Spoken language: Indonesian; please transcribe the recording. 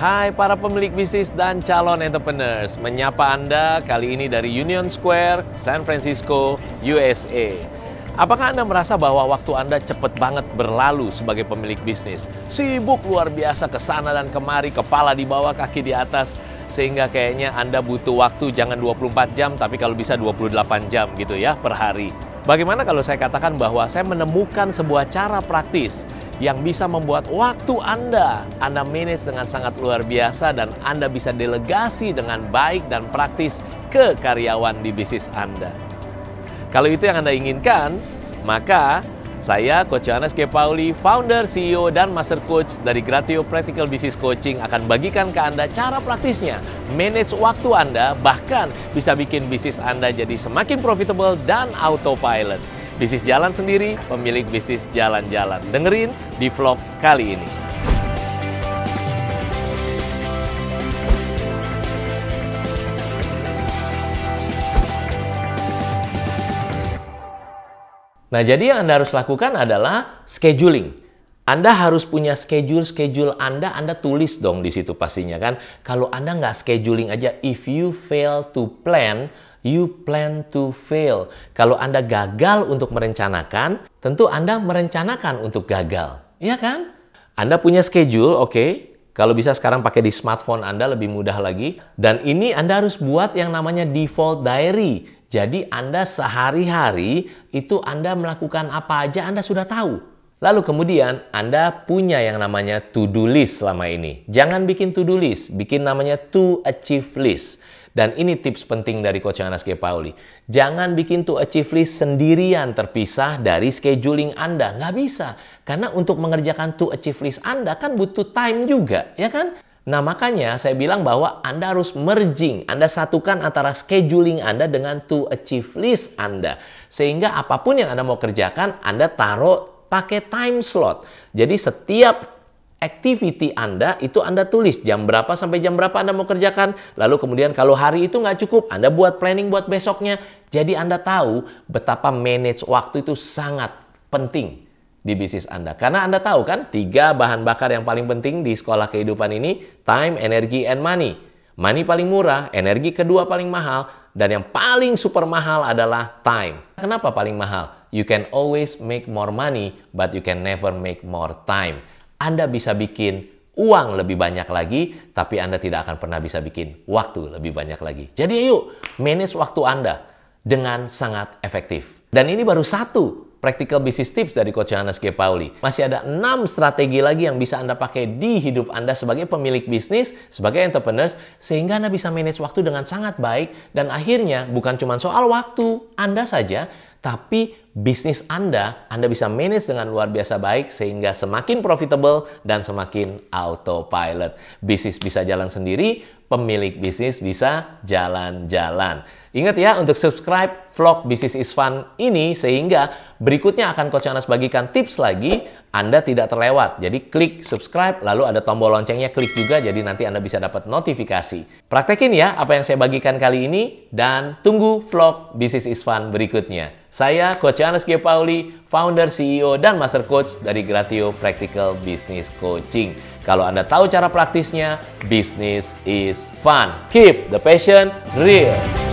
Hai para pemilik bisnis dan calon entrepreneurs, menyapa Anda kali ini dari Union Square, San Francisco, USA. Apakah Anda merasa bahwa waktu Anda cepat banget berlalu sebagai pemilik bisnis? Sibuk luar biasa ke sana dan kemari, kepala di bawah, kaki di atas, sehingga kayaknya Anda butuh waktu jangan 24 jam, tapi kalau bisa 28 jam gitu ya per hari. Bagaimana kalau saya katakan bahwa saya menemukan sebuah cara praktis yang bisa membuat waktu Anda Anda manage dengan sangat luar biasa dan Anda bisa delegasi dengan baik dan praktis ke karyawan di bisnis Anda. Kalau itu yang Anda inginkan, maka saya Coach Yohanes K. Pauli, founder, CEO, dan Master Coach dari Gratio Practical Business Coaching akan bagikan ke Anda cara praktisnya, manage waktu Anda, bahkan bisa bikin bisnis Anda jadi semakin profitable dan autopilot. Bisnis jalan sendiri, pemilik bisnis jalan-jalan. Dengerin di vlog kali ini. Nah, jadi yang Anda harus lakukan adalah scheduling. Anda harus punya schedule-schedule Anda, Anda tulis dong di situ pastinya kan. Kalau Anda nggak scheduling aja, if you fail to plan, you plan to fail. Kalau Anda gagal untuk merencanakan, tentu Anda merencanakan untuk gagal. Iya kan? Anda punya schedule, oke. Okay. Kalau bisa sekarang pakai di smartphone Anda lebih mudah lagi. Dan ini Anda harus buat yang namanya default diary. Jadi Anda sehari-hari itu Anda melakukan apa aja Anda sudah tahu. Lalu kemudian Anda punya yang namanya to-do list selama ini. Jangan bikin to-do list, bikin namanya to achieve list. Dan ini tips penting dari Coach Anas K. Pauli. Jangan bikin to achieve list sendirian terpisah dari scheduling Anda. Nggak bisa. Karena untuk mengerjakan to achieve list Anda kan butuh time juga, ya kan? Nah makanya saya bilang bahwa Anda harus merging, Anda satukan antara scheduling Anda dengan to achieve list Anda. Sehingga apa pun yang Anda mau kerjakan, Anda taruh pakai time slot. Jadi setiap activity Anda itu Anda tulis jam berapa sampai jam berapa Anda mau kerjakan. Lalu kemudian kalau hari itu nggak cukup, Anda buat planning buat besoknya. Jadi Anda tahu betapa manage waktu itu sangat penting di bisnis Anda. Karena Anda tahu kan, tiga bahan bakar yang paling penting di sekolah kehidupan ini, time, energi, and money. Money paling murah, energi kedua paling mahal, dan yang paling super mahal adalah time. Kenapa paling mahal? You can always make more money, but you can never make more time. Anda bisa bikin uang lebih banyak lagi, tapi Anda tidak akan pernah bisa bikin waktu lebih banyak lagi. Jadi ayo, manage waktu Anda dengan sangat efektif. Dan ini baru satu practical business tips dari Coach Johannes G. Pauli. Masih ada 6 strategi lagi yang bisa Anda pakai di hidup Anda sebagai pemilik bisnis, sebagai entrepreneurs, sehingga Anda bisa manage waktu dengan sangat baik dan akhirnya bukan cuma soal waktu Anda saja, tapi bisnis Anda, Anda bisa manage dengan luar biasa baik sehingga semakin profitable dan semakin autopilot. Bisnis bisa jalan sendiri, pemilik bisnis bisa jalan-jalan. Ingat ya untuk subscribe vlog Business is Fun ini sehingga berikutnya akan Coach Anas bagikan tips lagi Anda tidak terlewat. Jadi klik subscribe lalu ada tombol loncengnya klik juga jadi nanti Anda bisa dapat notifikasi. Praktekin ya apa yang saya bagikan kali ini dan tunggu vlog Business is Fun berikutnya. Saya Coach Anas G. Pauli, founder, CEO, dan Master Coach dari Gratio Practical Business Coaching. Kalau Anda tahu cara praktisnya, business is fun. Keep the passion real.